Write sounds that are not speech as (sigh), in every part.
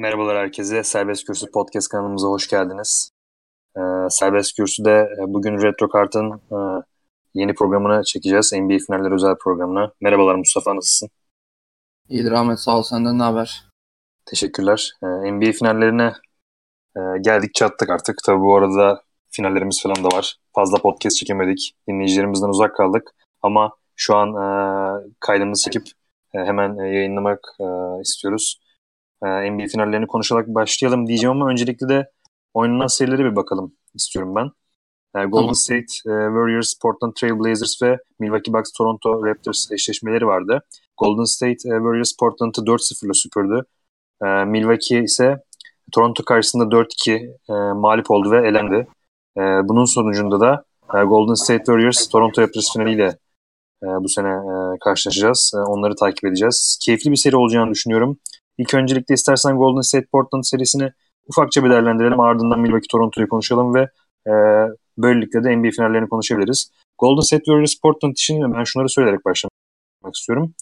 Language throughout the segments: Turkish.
Merhabalar herkese. Serbest Kürsü Podcast kanalımıza hoş geldiniz. Ee, Serbest Kürsü'de e, bugün Retro Kart'ın e, yeni programını çekeceğiz. NBA finaller özel programına. Merhabalar Mustafa, nasılsın? İyidir Ahmet, sağ ol. Senden ne haber? Teşekkürler. Ee, NBA finallerine e, geldik çattık artık. Tabii bu arada finallerimiz falan da var. Fazla podcast çekemedik. Dinleyicilerimizden uzak kaldık. Ama şu an e, kaydımızı çekip e, hemen e, yayınlamak e, istiyoruz. E, NBA finallerini konuşarak başlayalım diyeceğim ama öncelikle de oynanan serilere bir bakalım istiyorum ben. E, Golden tamam. State e, Warriors, Portland Trail Blazers ve Milwaukee Bucks Toronto Raptors eşleşmeleri vardı. Golden State e, Warriors Portland'ı 4-0'la süpürdü. E, Milwaukee ise Toronto karşısında 4-2 e, mağlup oldu ve elendi. E, bunun sonucunda da e, Golden State Warriors Toronto Raptors finaliyle e, bu sene e, karşılaşacağız. E, onları takip edeceğiz. Keyifli bir seri olacağını düşünüyorum. İlk öncelikle istersen Golden State Portland serisini ufakça bir değerlendirelim. Ardından Milwaukee Toronto'yu konuşalım ve e, böylelikle de NBA finallerini konuşabiliriz. Golden State Warriors Portland için ben şunları söyleyerek başlamak istiyorum.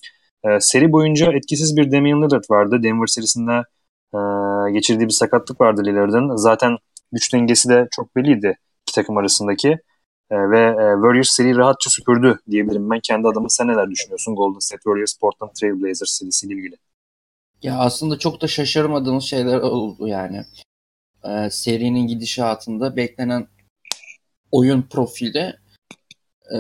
E, seri boyunca etkisiz bir Damian Lillard vardı. Denver serisinde e, geçirdiği bir sakatlık vardı Lillard'ın. Zaten güç dengesi de çok belliydi iki takım arasındaki. E, ve e, Warriors seri rahatça süpürdü diyebilirim ben kendi adıma. Sen neler düşünüyorsun Golden State Warriors Portland Trail Blazers serisiyle ilgili? Ya aslında çok da şaşırmadığımız şeyler oldu yani. Ee, serinin gidişatında beklenen oyun profili e,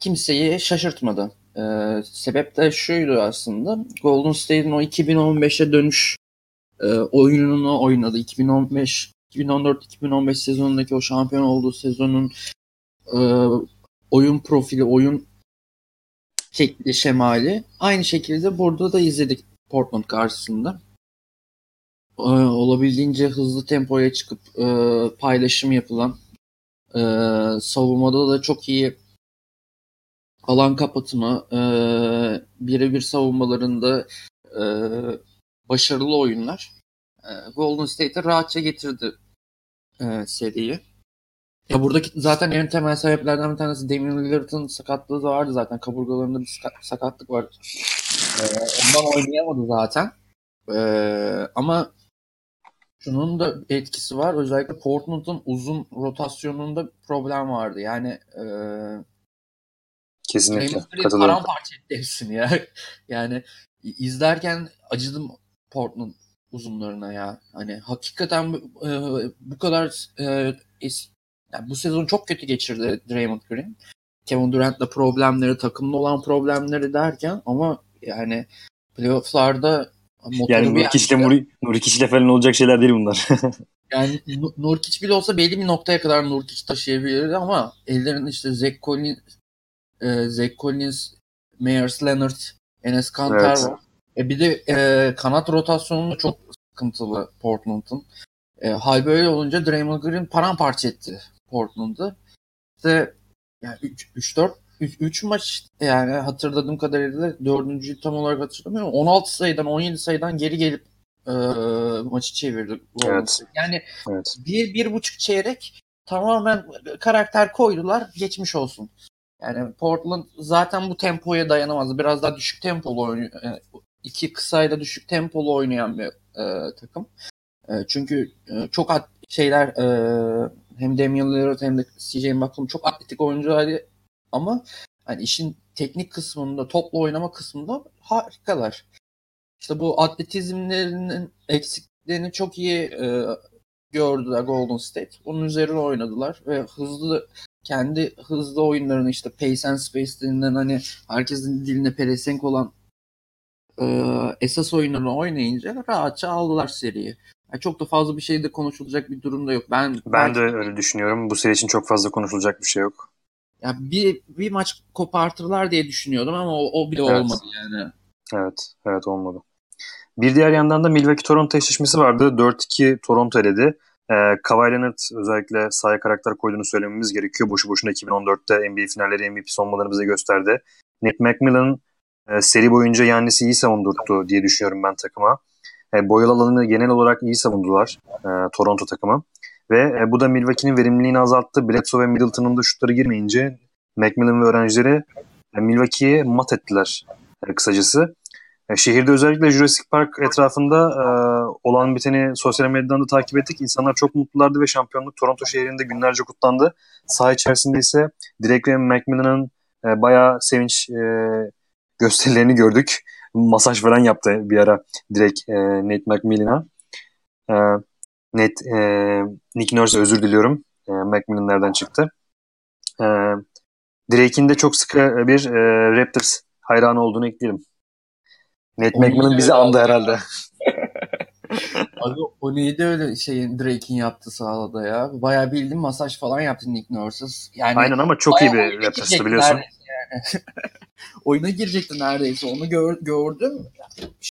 kimseyi şaşırtmadı. E, sebep de şuydu aslında. Golden State'in o 2015'e dönüş e, oyununu oynadı. 2015 2014-2015 sezonundaki o şampiyon olduğu sezonun e, oyun profili, oyun şekli, şemali. Aynı şekilde burada da izledik Portland karşısında. Ee, olabildiğince hızlı tempoya çıkıp e, paylaşım yapılan e, savunmada da çok iyi alan kapatımı e, birebir savunmalarında e, başarılı oyunlar e, Golden State'e rahatça getirdi e, seriyi. Ya buradaki zaten en temel sebeplerden bir tanesi Damian Lillard'ın sakatlığı da vardı zaten. Kaburgalarında bir sakatlık var. Ee, ondan oynayamadı zaten. Ee, ama şunun da etkisi var. Özellikle Portland'ın uzun rotasyonunda problem vardı. Yani e, Kesinlikle. Katılıyorum. Paramparça etti hepsini ya. (laughs) yani izlerken acıdım Portland uzunlarına ya. Hani hakikaten e, bu kadar e, es, yani bu sezon çok kötü geçirdi Draymond Green. Kevin Durant'la problemleri, takımda olan problemleri derken ama yani playoff'larda yani Nurkic'le Muri, Nurkic'le falan olacak şeyler değil bunlar. (laughs) yani Nurkic bile olsa belli bir noktaya kadar Nurkic taşıyabilirdi ama ellerinde işte Zach Collins, e, Zach Collins, Myers Leonard, Enes Kanter evet. var. E bir de e, kanat rotasyonu çok sıkıntılı Portland'ın. E, hal böyle olunca Draymond Green paramparça etti Portland'ı. İşte yani 3-4 3 maç yani hatırladığım kadarıyla dördüncü tam olarak hatırlamıyorum. 16 sayıdan 17 sayıdan geri gelip e, maçı çevirdi. Evet. Yani evet. bir, bir buçuk çeyrek tamamen karakter koydular. Geçmiş olsun. Yani Portland zaten bu tempoya dayanamaz. Biraz daha düşük tempolu oynuyor. Yani iki kısayla düşük tempolu oynayan bir e, takım. E, çünkü e, çok at şeyler e, hem Damian Lillard hem de CJ McCollum çok atletik oyuncular ama hani işin teknik kısmında, topla oynama kısmında harikalar. İşte bu atletizmlerinin eksiklerini çok iyi e, gördüler Golden State. Onun üzerine oynadılar ve hızlı kendi hızlı oyunlarını işte pace and space denilen hani herkesin diline pelesenk olan e, esas oyunlarını oynayınca rahatça aldılar seriyi. Yani çok da fazla bir şey de konuşulacak bir durumda yok. Ben ben belki... de öyle düşünüyorum. Bu seri için çok fazla konuşulacak bir şey yok. Ya bir bir maç kopartırlar diye düşünüyordum ama o, o bile evet. olmadı yani. Evet, evet olmadı. Bir diğer yandan da Milwaukee Toronto eşleşmesi vardı. 4-2 Toronto eledi. Ee, Kawhi Leonard özellikle sahaya karakter koyduğunu söylememiz gerekiyor. Boşu boşuna 2014'te NBA finalleri MVP olmalarını bize gösterdi. Nate McMillan e, seri boyunca Yannis'i iyi savundurdu diye düşünüyorum ben takıma. E, boyalı alanını genel olarak iyi savundular e, Toronto takımı. Ve e, bu da Milwaukee'nin verimliliğini azalttı. Bledsoe ve Middleton'un da şutları girmeyince Macmillan ve öğrencileri e, Milwaukee'ye mat ettiler e, kısacası. E, şehirde özellikle Jurassic Park etrafında e, olan biteni sosyal medyadan da takip ettik. İnsanlar çok mutlulardı ve şampiyonluk Toronto şehrinde günlerce kutlandı. Saha içerisinde ise Drake ve Macmillan'ın e, bayağı sevinç e, gösterilerini gördük. Masaj falan yaptı bir ara direkt e, Nate McMillan'a. E, Nate, e, Nick Nurse özür diliyorum. E, Macmillan nereden çıktı? E, Drake'in de çok sıkı bir e, Raptors hayranı olduğunu ekleyelim. Nate McMillan bizi andı herhalde. (laughs) Abi o neydi öyle şeyin Drake'in yaptı sahada ya. Bayağı bildiğin masaj falan yaptı Nick Nurse's. Yani Aynen ama çok iyi bir Raptors'tı biliyorsun. Yani. (laughs) oyuna girecekti neredeyse. Onu gör, gördüm.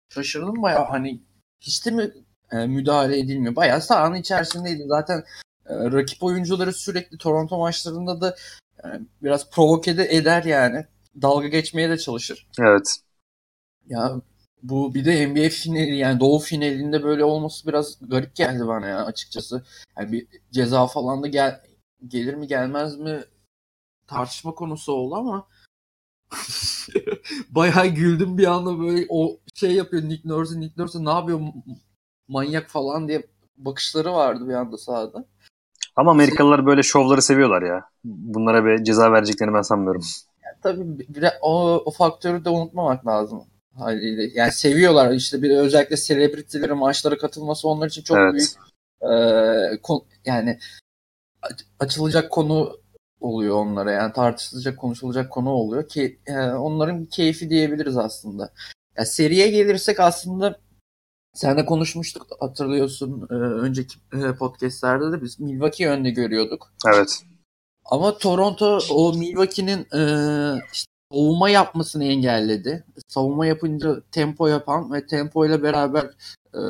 Şaşırdım bayağı hani hiç de mi e, müdahale edilmiyor. Bayağı sahanın içerisindeydi. Zaten e, rakip oyuncuları sürekli Toronto maçlarında da e, biraz provoke eder yani. Dalga geçmeye de çalışır. Evet. Ya bu bir de NBA finali yani Doğu finalinde böyle olması biraz garip geldi bana ya açıkçası. Yani bir ceza falan da gel gelir mi gelmez mi tartışma konusu oldu ama (laughs) bayağı güldüm bir anda böyle o şey yapıyor Nick Nurse Nick Nurse ne yapıyor manyak falan diye bakışları vardı bir anda sahada. Ama Amerikalılar böyle şovları seviyorlar ya. Bunlara bir ceza vereceklerini ben sanmıyorum. Yani tabii bir, o, o faktörü de unutmamak lazım haliyle. Yani seviyorlar işte bir özellikle selebritilerin maçlara katılması onlar için çok evet. büyük e, kon, yani açılacak konu oluyor onlara yani tartışılacak konuşulacak konu oluyor ki e, onların keyfi diyebiliriz aslında. Ya seriye gelirsek aslında sen de konuşmuştuk hatırlıyorsun e, önceki e, podcastlerde de biz Milwaukee önde görüyorduk. Evet. Ama Toronto o Milwaukee'nin e, işte savunma yapmasını engelledi. Savunma yapınca tempo yapan ve tempo ile beraber e,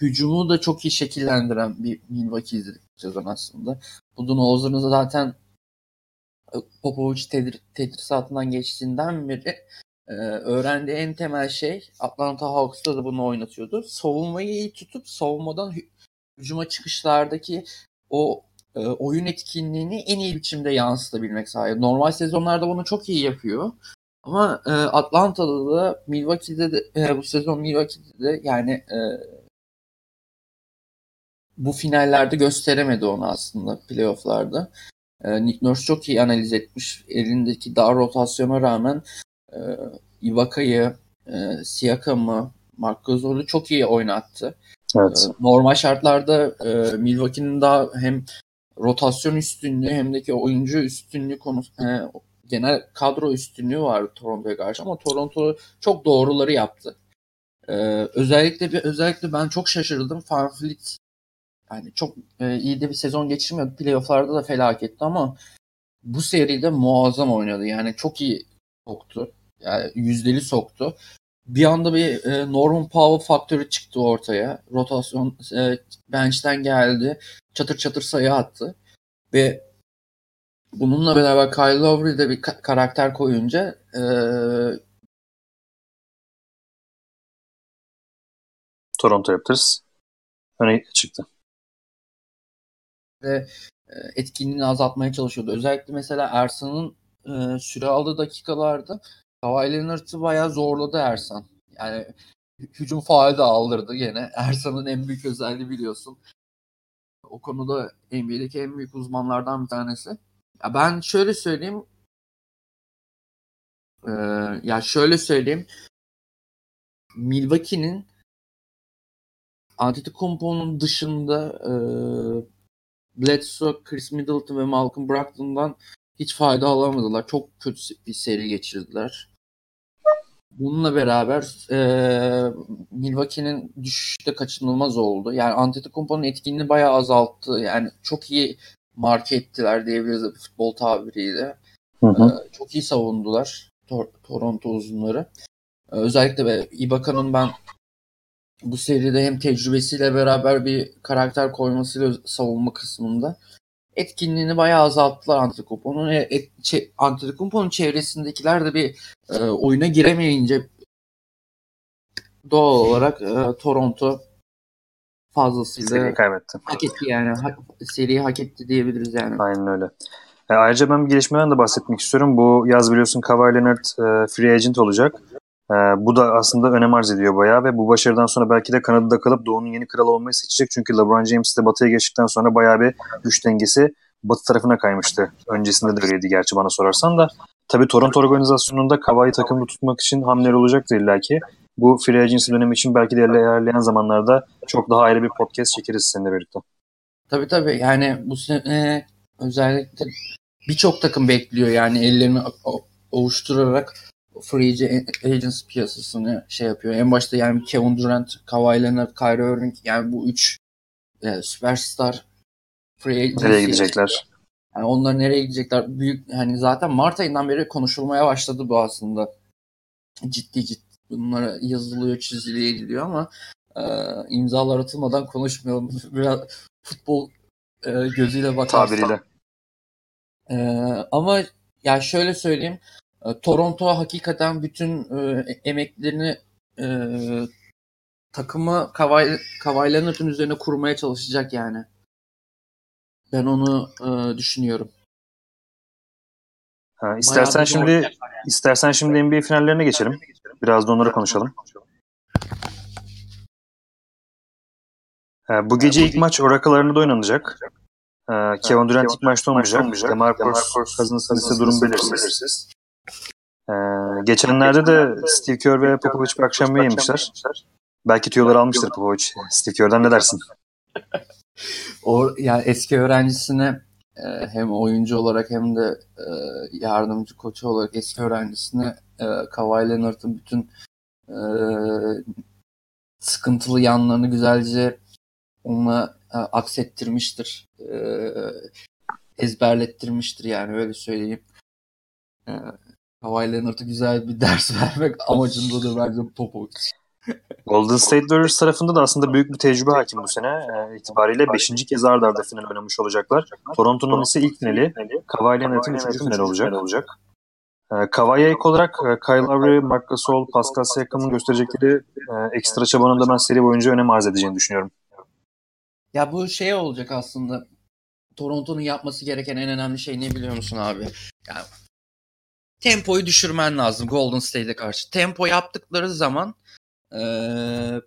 hücumu da çok iyi şekillendiren bir Milwaukee izledik sezon aslında. Budenholzer'ın zaten e, Popovic tedir, tedrisatından geçtiğinden beri e, öğrendiği en temel şey Atlanta Hawks'ta da bunu oynatıyordu. Savunmayı iyi tutup savunmadan hü- hücuma çıkışlardaki o e, oyun etkinliğini en iyi biçimde yansıtabilmek sahip. Normal sezonlarda bunu çok iyi yapıyor. Ama e, Atlanta'da da Milwaukee'de de e, bu sezon Milwaukee'de de yani e, bu finallerde gösteremedi onu aslında playofflarda. E, Nick Nurse çok iyi analiz etmiş. Elindeki dar rotasyona rağmen e, Ibaka'yı, e, Siakam'ı, Mark Gasol'u çok iyi oynattı. Evet. E, normal şartlarda e, Milwaukee'nin daha hem rotasyon üstünlüğü hem de ki oyuncu üstünlüğü konusu e, genel kadro üstünlüğü var Toronto'ya karşı ama Toronto çok doğruları yaptı. Ee, özellikle bir özellikle ben çok şaşırdım. Fanfleet yani çok e, iyi de bir sezon geçirmiyordu. Playoff'larda da felaketti ama bu seride muazzam oynadı. Yani çok iyi soktu. Yani yüzdeli soktu. Bir anda bir e, Norman Powell faktörü çıktı ortaya. Rotasyon e, bench'ten geldi. Çatır çatır sayı attı. Ve bununla beraber Kyle Lowry de bir ka- karakter koyunca e, Toronto Raptors öne çıktı. Ve e, etkinliğini azaltmaya çalışıyordu. Özellikle mesela Ersan'ın e, süre aldığı dakikalarda Kawhi Leonard'ı bayağı zorladı Ersan. Yani hücum faali de aldırdı gene. (laughs) Ersan'ın en büyük özelliği biliyorsun. O konuda NBA'deki en büyük uzmanlardan bir tanesi. Ya ben şöyle söyleyeyim. Ee, ya şöyle söyleyeyim. Milwaukee'nin Antetokounmpo'nun dışında e, Bledsoe, Chris Middleton ve Malcolm Brogdon'dan hiç fayda alamadılar. Çok kötü bir seri geçirdiler. Bununla beraber e, Milwaukee'nin düşüşü de kaçınılmaz oldu. Yani Antetokounmpo'nun etkinliğini bayağı azalttı. Yani çok iyi marke ettiler diyebiliriz futbol tabiriyle. Hı hı. E, çok iyi savundular Tor- Toronto uzunları. E, özellikle be, Ibaka'nın ben bu seride hem tecrübesiyle beraber bir karakter koymasıyla savunma kısmında etkinliğini bayağı azalttılar Antetokounmpo'nun. E, çe, Antetokounmpo'nun çevresindekiler de bir e, oyuna giremeyince doğal olarak e, Toronto fazlasıyla seriyi kaybetti. Hak etti yani. Ha, seriyi hak etti diyebiliriz yani. Aynen öyle. E, ayrıca ben bir gelişmeden de bahsetmek istiyorum. Bu yaz biliyorsun Kawhi Leonard e, free agent olacak. E, bu da aslında önem arz ediyor bayağı ve bu başarıdan sonra belki de Kanada'da kalıp Doğu'nun yeni kralı olmayı seçecek. Çünkü LeBron James de Batı'ya geçtikten sonra bayağı bir güç dengesi Batı tarafına kaymıştı. Öncesinde de öyleydi gerçi bana sorarsan da. Tabii Toronto organizasyonunda Kavai takımda tutmak için hamleler olacaktır illaki. Bu free agency dönemi için belki de ilerleyen zamanlarda çok daha ayrı bir podcast çekeriz seninle birlikte. Tabii tabii yani bu sene özellikle birçok takım bekliyor yani ellerini ovuşturarak free agents piyasasını şey yapıyor. En başta yani Kevin Durant, Kawhi Leonard, Kyrie Irving yani bu üç e, süperstar free agents. Nereye gidecekler? Yani onlar nereye gidecekler? Büyük hani zaten Mart ayından beri konuşulmaya başladı bu aslında. Ciddi ciddi bunlara yazılıyor, çiziliyor, ediliyor ama e, imzalar atılmadan konuşmayalım. (laughs) Biraz futbol e, gözüyle bakarsak. Tabiriyle. E, ama ya şöyle söyleyeyim. E, Toronto hakikaten bütün e, emeklerini e, takımı Kawhi Leonard'ın üzerine kurmaya çalışacak yani. Ben onu e, düşünüyorum. Ha, istersen şimdi yani. istersen şimdi NBA finallerine geçelim. Biraz da onları konuşalım. Bu gece ilk maç Oracle Arena'da oynanacak. Kevin Durant ilk maçta olmayacak. DeMarcus Cousins ise durum belirsiz. Geçenlerde de Steve Kerr ve Popovich bir akşam yemişler. Belki tüyoları almıştır Popovich. Steve Kerr'den ne dersin? (laughs) o yani eski öğrencisine e, hem oyuncu olarak hem de e, yardımcı koçu olarak eski öğrencisine e, Kawhi Leonard'ın bütün sıkıntılı yanlarını güzelce ona e, aksettirmiştir. Ezberlettirmiştir yani öyle söyleyeyim. Kawhi Leonard'a güzel bir ders (laughs) vermek amacındadır bence Popovic. Golden State Warriors tarafında da aslında büyük bir tecrübe hakim bu sene e, itibariyle 5. kez arda arda final oynamış olacaklar. Toronto'nun ise ilk finali, Kawhi Leonard'ın 3. finali olacak. olacak. E, Kawhi'ye ek olarak e, Kyle Lowry, Marc Gasol, Pascal Siakam'ın gösterecekleri e, ekstra çabanın da ben seri boyunca önem arz edeceğini düşünüyorum. Ya bu şey olacak aslında. Toronto'nun yapması gereken en önemli şey ne biliyor musun abi? Yani tempoyu düşürmen lazım Golden State'e karşı. Tempo yaptıkları zaman ee,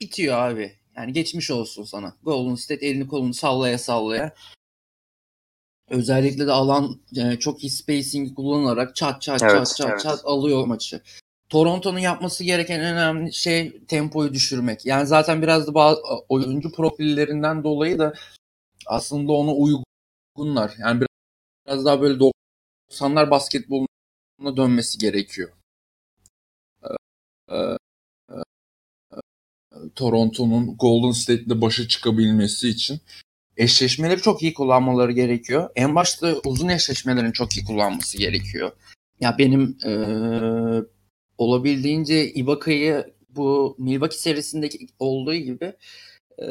bitiyor abi. Yani geçmiş olsun sana. Golden State elini kolunu sallaya sallaya. Özellikle de alan yani çok iyi spacing kullanarak çat çat evet, çat çat evet. çat alıyor maçı. Toronto'nun yapması gereken en önemli şey tempoyu düşürmek. Yani zaten biraz da bazı oyuncu profillerinden dolayı da aslında ona uygunlar. Yani biraz, biraz daha böyle 90'lar basketboluna dönmesi gerekiyor. Ee, Toronto'nun Golden State'le başa çıkabilmesi için eşleşmeleri çok iyi kullanmaları gerekiyor. En başta uzun eşleşmelerin çok iyi kullanması gerekiyor. Ya benim e, olabildiğince Ibaka'yı bu Milwaukee serisindeki olduğu gibi e,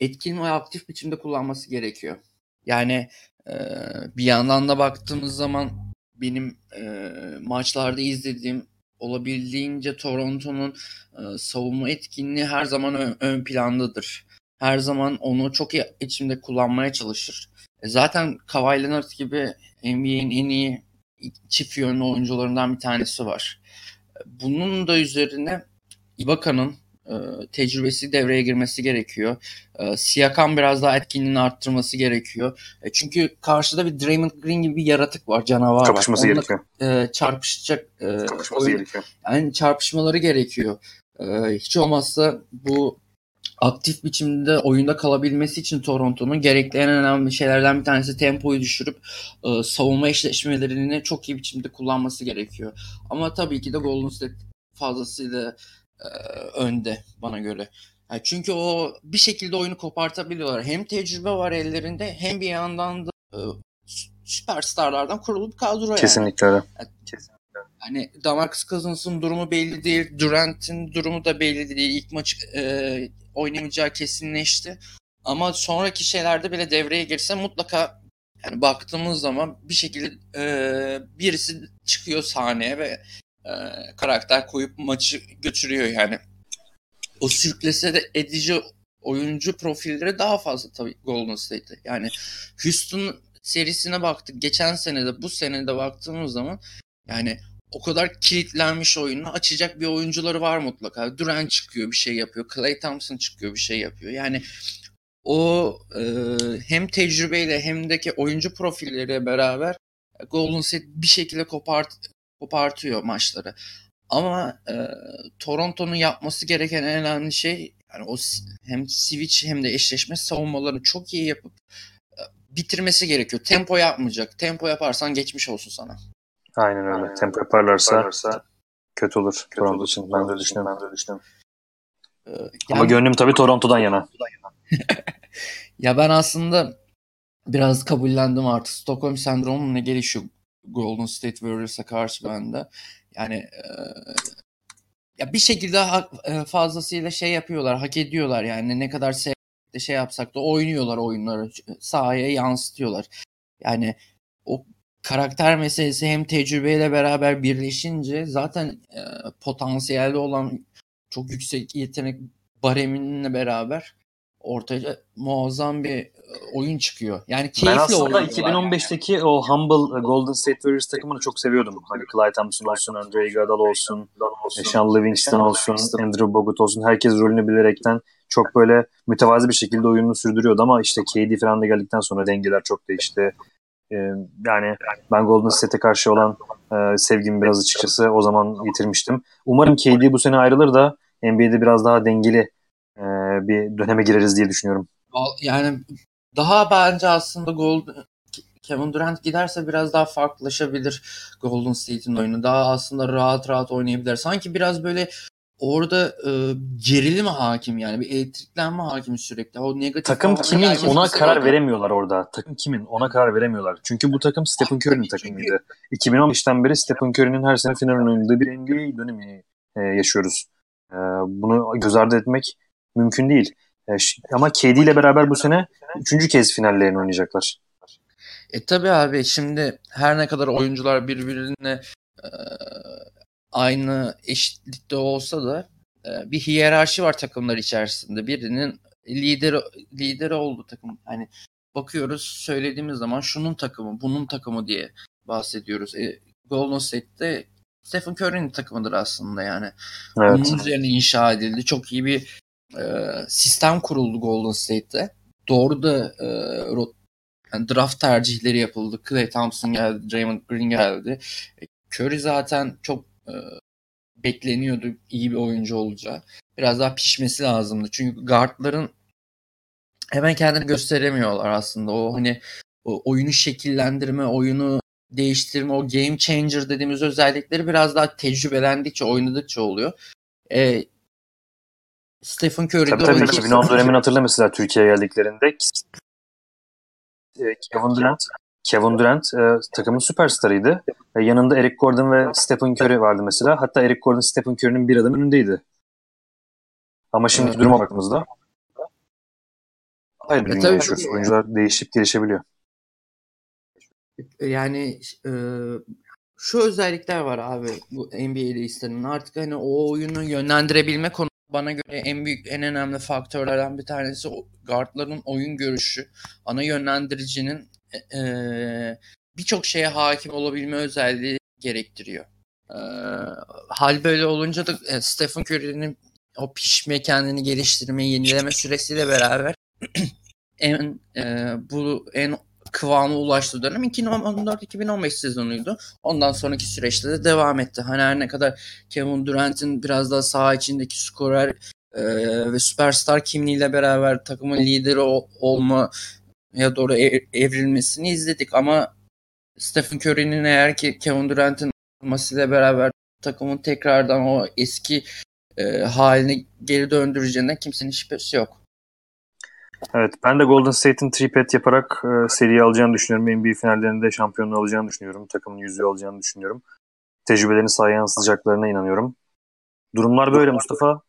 etkin ve aktif biçimde kullanması gerekiyor. Yani e, bir yandan da baktığımız zaman benim e, maçlarda izlediğim olabildiğince Toronto'nun e, savunma etkinliği her zaman ön, ön plandadır. Her zaman onu çok iyi içimde kullanmaya çalışır. E, zaten Kawhi Leonard gibi NBA'in en iyi çift yönlü oyuncularından bir tanesi var. Bunun da üzerine Ibaka'nın tecrübesi devreye girmesi gerekiyor. E, Siakam biraz daha etkinliğini arttırması gerekiyor. E, çünkü karşıda bir Draymond Green gibi bir yaratık var, canavar Kapışması var. gerekiyor. E, çarpışacak. E, Kapışması oyun, gerekiyor. Yani çarpışmaları gerekiyor. E, hiç olmazsa bu aktif biçimde oyunda kalabilmesi için Toronto'nun gerekli en önemli şeylerden bir tanesi tempoyu düşürüp e, savunma eşleşmelerini çok iyi biçimde kullanması gerekiyor. Ama tabii ki de Golden State fazlasıyla e, önde bana göre. Yani çünkü o bir şekilde oyunu kopartabiliyorlar. Hem tecrübe var ellerinde hem bir yandan da e, süperstarlardan kurulu bir kadro yani. Kesinlikle öyle. Yani, Kesinlikle. Hani Damarcus Cousins'ın durumu belli değil. Durant'in durumu da belli değil. İlk maç e, oynamayacağı kesinleşti. Ama sonraki şeylerde bile devreye girse mutlaka yani baktığımız zaman bir şekilde e, birisi çıkıyor sahneye ve e, karakter koyup maçı götürüyor yani. O sürklese de edici oyuncu profilleri daha fazla tabii Golden State'te. Yani Houston serisine baktık. Geçen sene de bu sene de baktığımız zaman yani o kadar kilitlenmiş oyunu açacak bir oyuncuları var mutlaka. Durant çıkıyor bir şey yapıyor. Clay Thompson çıkıyor bir şey yapıyor. Yani o e, hem tecrübeyle hem de ki oyuncu profilleriyle beraber Golden State bir şekilde kopart, kopartıyor maçları. Ama e, Toronto'nun yapması gereken en önemli şey yani o hem switch hem de eşleşme savunmalarını çok iyi yapıp e, bitirmesi gerekiyor. Tempo yapmayacak. Tempo yaparsan geçmiş olsun sana. Aynen öyle. Aynen. Tempo yaparlarsa, yaparlarsa kötü olur kötü Toronto olur. için. Ben de düşünüyorum. Ben de düşünüyorum. Ee, yani, Ama gönlüm tabii Toronto'dan yana. (laughs) ya ben aslında biraz kabullendim artık. Stockholm sendromu ne gelişiyor Golden State Warriors'a karşı bende. Yani e, ya bir şekilde ha, e, fazlasıyla şey yapıyorlar, hak ediyorlar yani ne kadar şey, şey yapsak da oynuyorlar oyunları, sahaya yansıtıyorlar. Yani o karakter meselesi hem tecrübeyle beraber birleşince zaten e, potansiyelde olan çok yüksek yetenek bareminle beraber ortaya muazzam bir e, oyun çıkıyor. Yani keyifli Ben aslında 2015'teki yani. o Humble Golden State Warriors takımını çok seviyordum. Hani Clyde Thompson olsun, Andre Iguodala olsun, Sean Livingston olsun, Andrew Bogut olsun. Herkes rolünü bilerekten çok böyle mütevazi bir şekilde oyununu sürdürüyordu ama işte KD falan da geldikten sonra dengeler çok değişti. Ee, yani ben Golden State'e karşı olan e, sevgimi biraz açıkçası o zaman yitirmiştim. Umarım KD bu sene ayrılır da NBA'de biraz daha dengeli e, bir döneme gireriz diye düşünüyorum. Yani daha bence aslında Golden Kevin Durant giderse biraz daha farklılaşabilir Golden State'in oyunu. Daha aslında rahat rahat oynayabilir. Sanki biraz böyle orada e, gerilim hakim yani bir elektriklenme hakim sürekli. O negatif takım kimin ona karar orada. veremiyorlar orada. Takım kimin ona karar veremiyorlar. Çünkü bu takım Stephen Curry'nin takımıydı. 2015'ten beri Stephen Curry'nin her sene final oynadığı bir NBA dönemi e, yaşıyoruz. E, bunu göz ardı etmek mümkün değil. E, ama KD ile beraber bu sene üçüncü kez finallerini oynayacaklar. E tabi abi şimdi her ne kadar oyuncular birbirine e, aynı eşitlikte olsa da e, bir hiyerarşi var takımlar içerisinde. Birinin lideri lideri oldu takım. Hani bakıyoruz söylediğimiz zaman şunun takımı, bunun takımı diye bahsediyoruz. E, Golden State'te Stephen Curry'nin takımıdır aslında yani. Evet. Onun üzerine inşa edildi. Çok iyi bir e, sistem kuruldu Golden State'te. Doğru da e, yani draft tercihleri yapıldı. Clay Thompson geldi, Draymond Green geldi. E, Curry zaten çok e, bekleniyordu iyi bir oyuncu olacağı. Biraz daha pişmesi lazımdı. Çünkü guardların hemen kendini gösteremiyorlar aslında. O hani o oyunu şekillendirme, oyunu değiştirme, o game changer dediğimiz özellikleri biraz daha tecrübelendikçe, oynadıkça oluyor. E, Stephen Curry'de tabii, tabii 2010 dönemini hatırla mesela Türkiye'ye geldiklerinde Kevin Durant Kevin Durant e, takımın süperstarıydı. E, yanında Eric Gordon ve Stephen Curry vardı mesela. Hatta Eric Gordon Stephen Curry'nin bir adım önündeydi. Ama şimdiki evet. duruma baktığımızda ayrı bir dünya yaşıyoruz. Oyuncular değişip gelişebiliyor. Yani e, şu özellikler var abi bu NBA'de istenen. Artık hani o oyunu yönlendirebilme konu bana göre en büyük, en önemli faktörlerden bir tanesi guardların oyun görüşü. Ana yönlendiricinin e, birçok şeye hakim olabilme özelliği gerektiriyor. E, hal böyle olunca da e, Stephen Curry'nin o pişme, kendini geliştirme, yenileme süresiyle beraber (clears throat) en e, bu en kıvama ulaştığı dönem 2014-2015 sezonuydu. Ondan sonraki süreçte de devam etti. Hani her ne kadar Kevin Durant'in biraz daha saha içindeki skorer e, ve süperstar kimliğiyle beraber takımın lideri ol, olma ya doğru evrilmesini izledik ama Stephen Curry'nin eğer ki Kevin Durant'in olmasıyla beraber takımın tekrardan o eski e, haline geri döndüreceğinden kimsenin şüphesi yok. Evet ben de Golden State'in tripet yaparak e, seriyi alacağını düşünüyorum. NBA finallerinde şampiyonluğu alacağını düşünüyorum. Takımın yüzüğü alacağını düşünüyorum. Tecrübelerini sahaya yansıtacaklarına inanıyorum. Durumlar böyle Mustafa.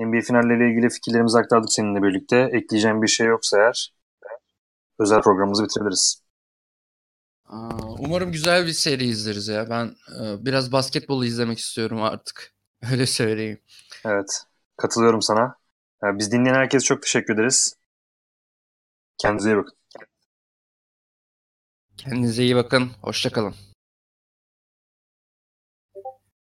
NBA finalleriyle ilgili fikirlerimizi aktardık seninle birlikte. Ekleyeceğim bir şey yoksa eğer özel programımızı bitirebiliriz. Umarım güzel bir seri izleriz ya. Ben e, biraz basketbolu izlemek istiyorum artık. (laughs) Öyle söyleyeyim. Evet. Katılıyorum sana. E, biz dinleyen herkese çok teşekkür ederiz. Kendinize iyi bakın. Kendinize iyi bakın. Hoşçakalın.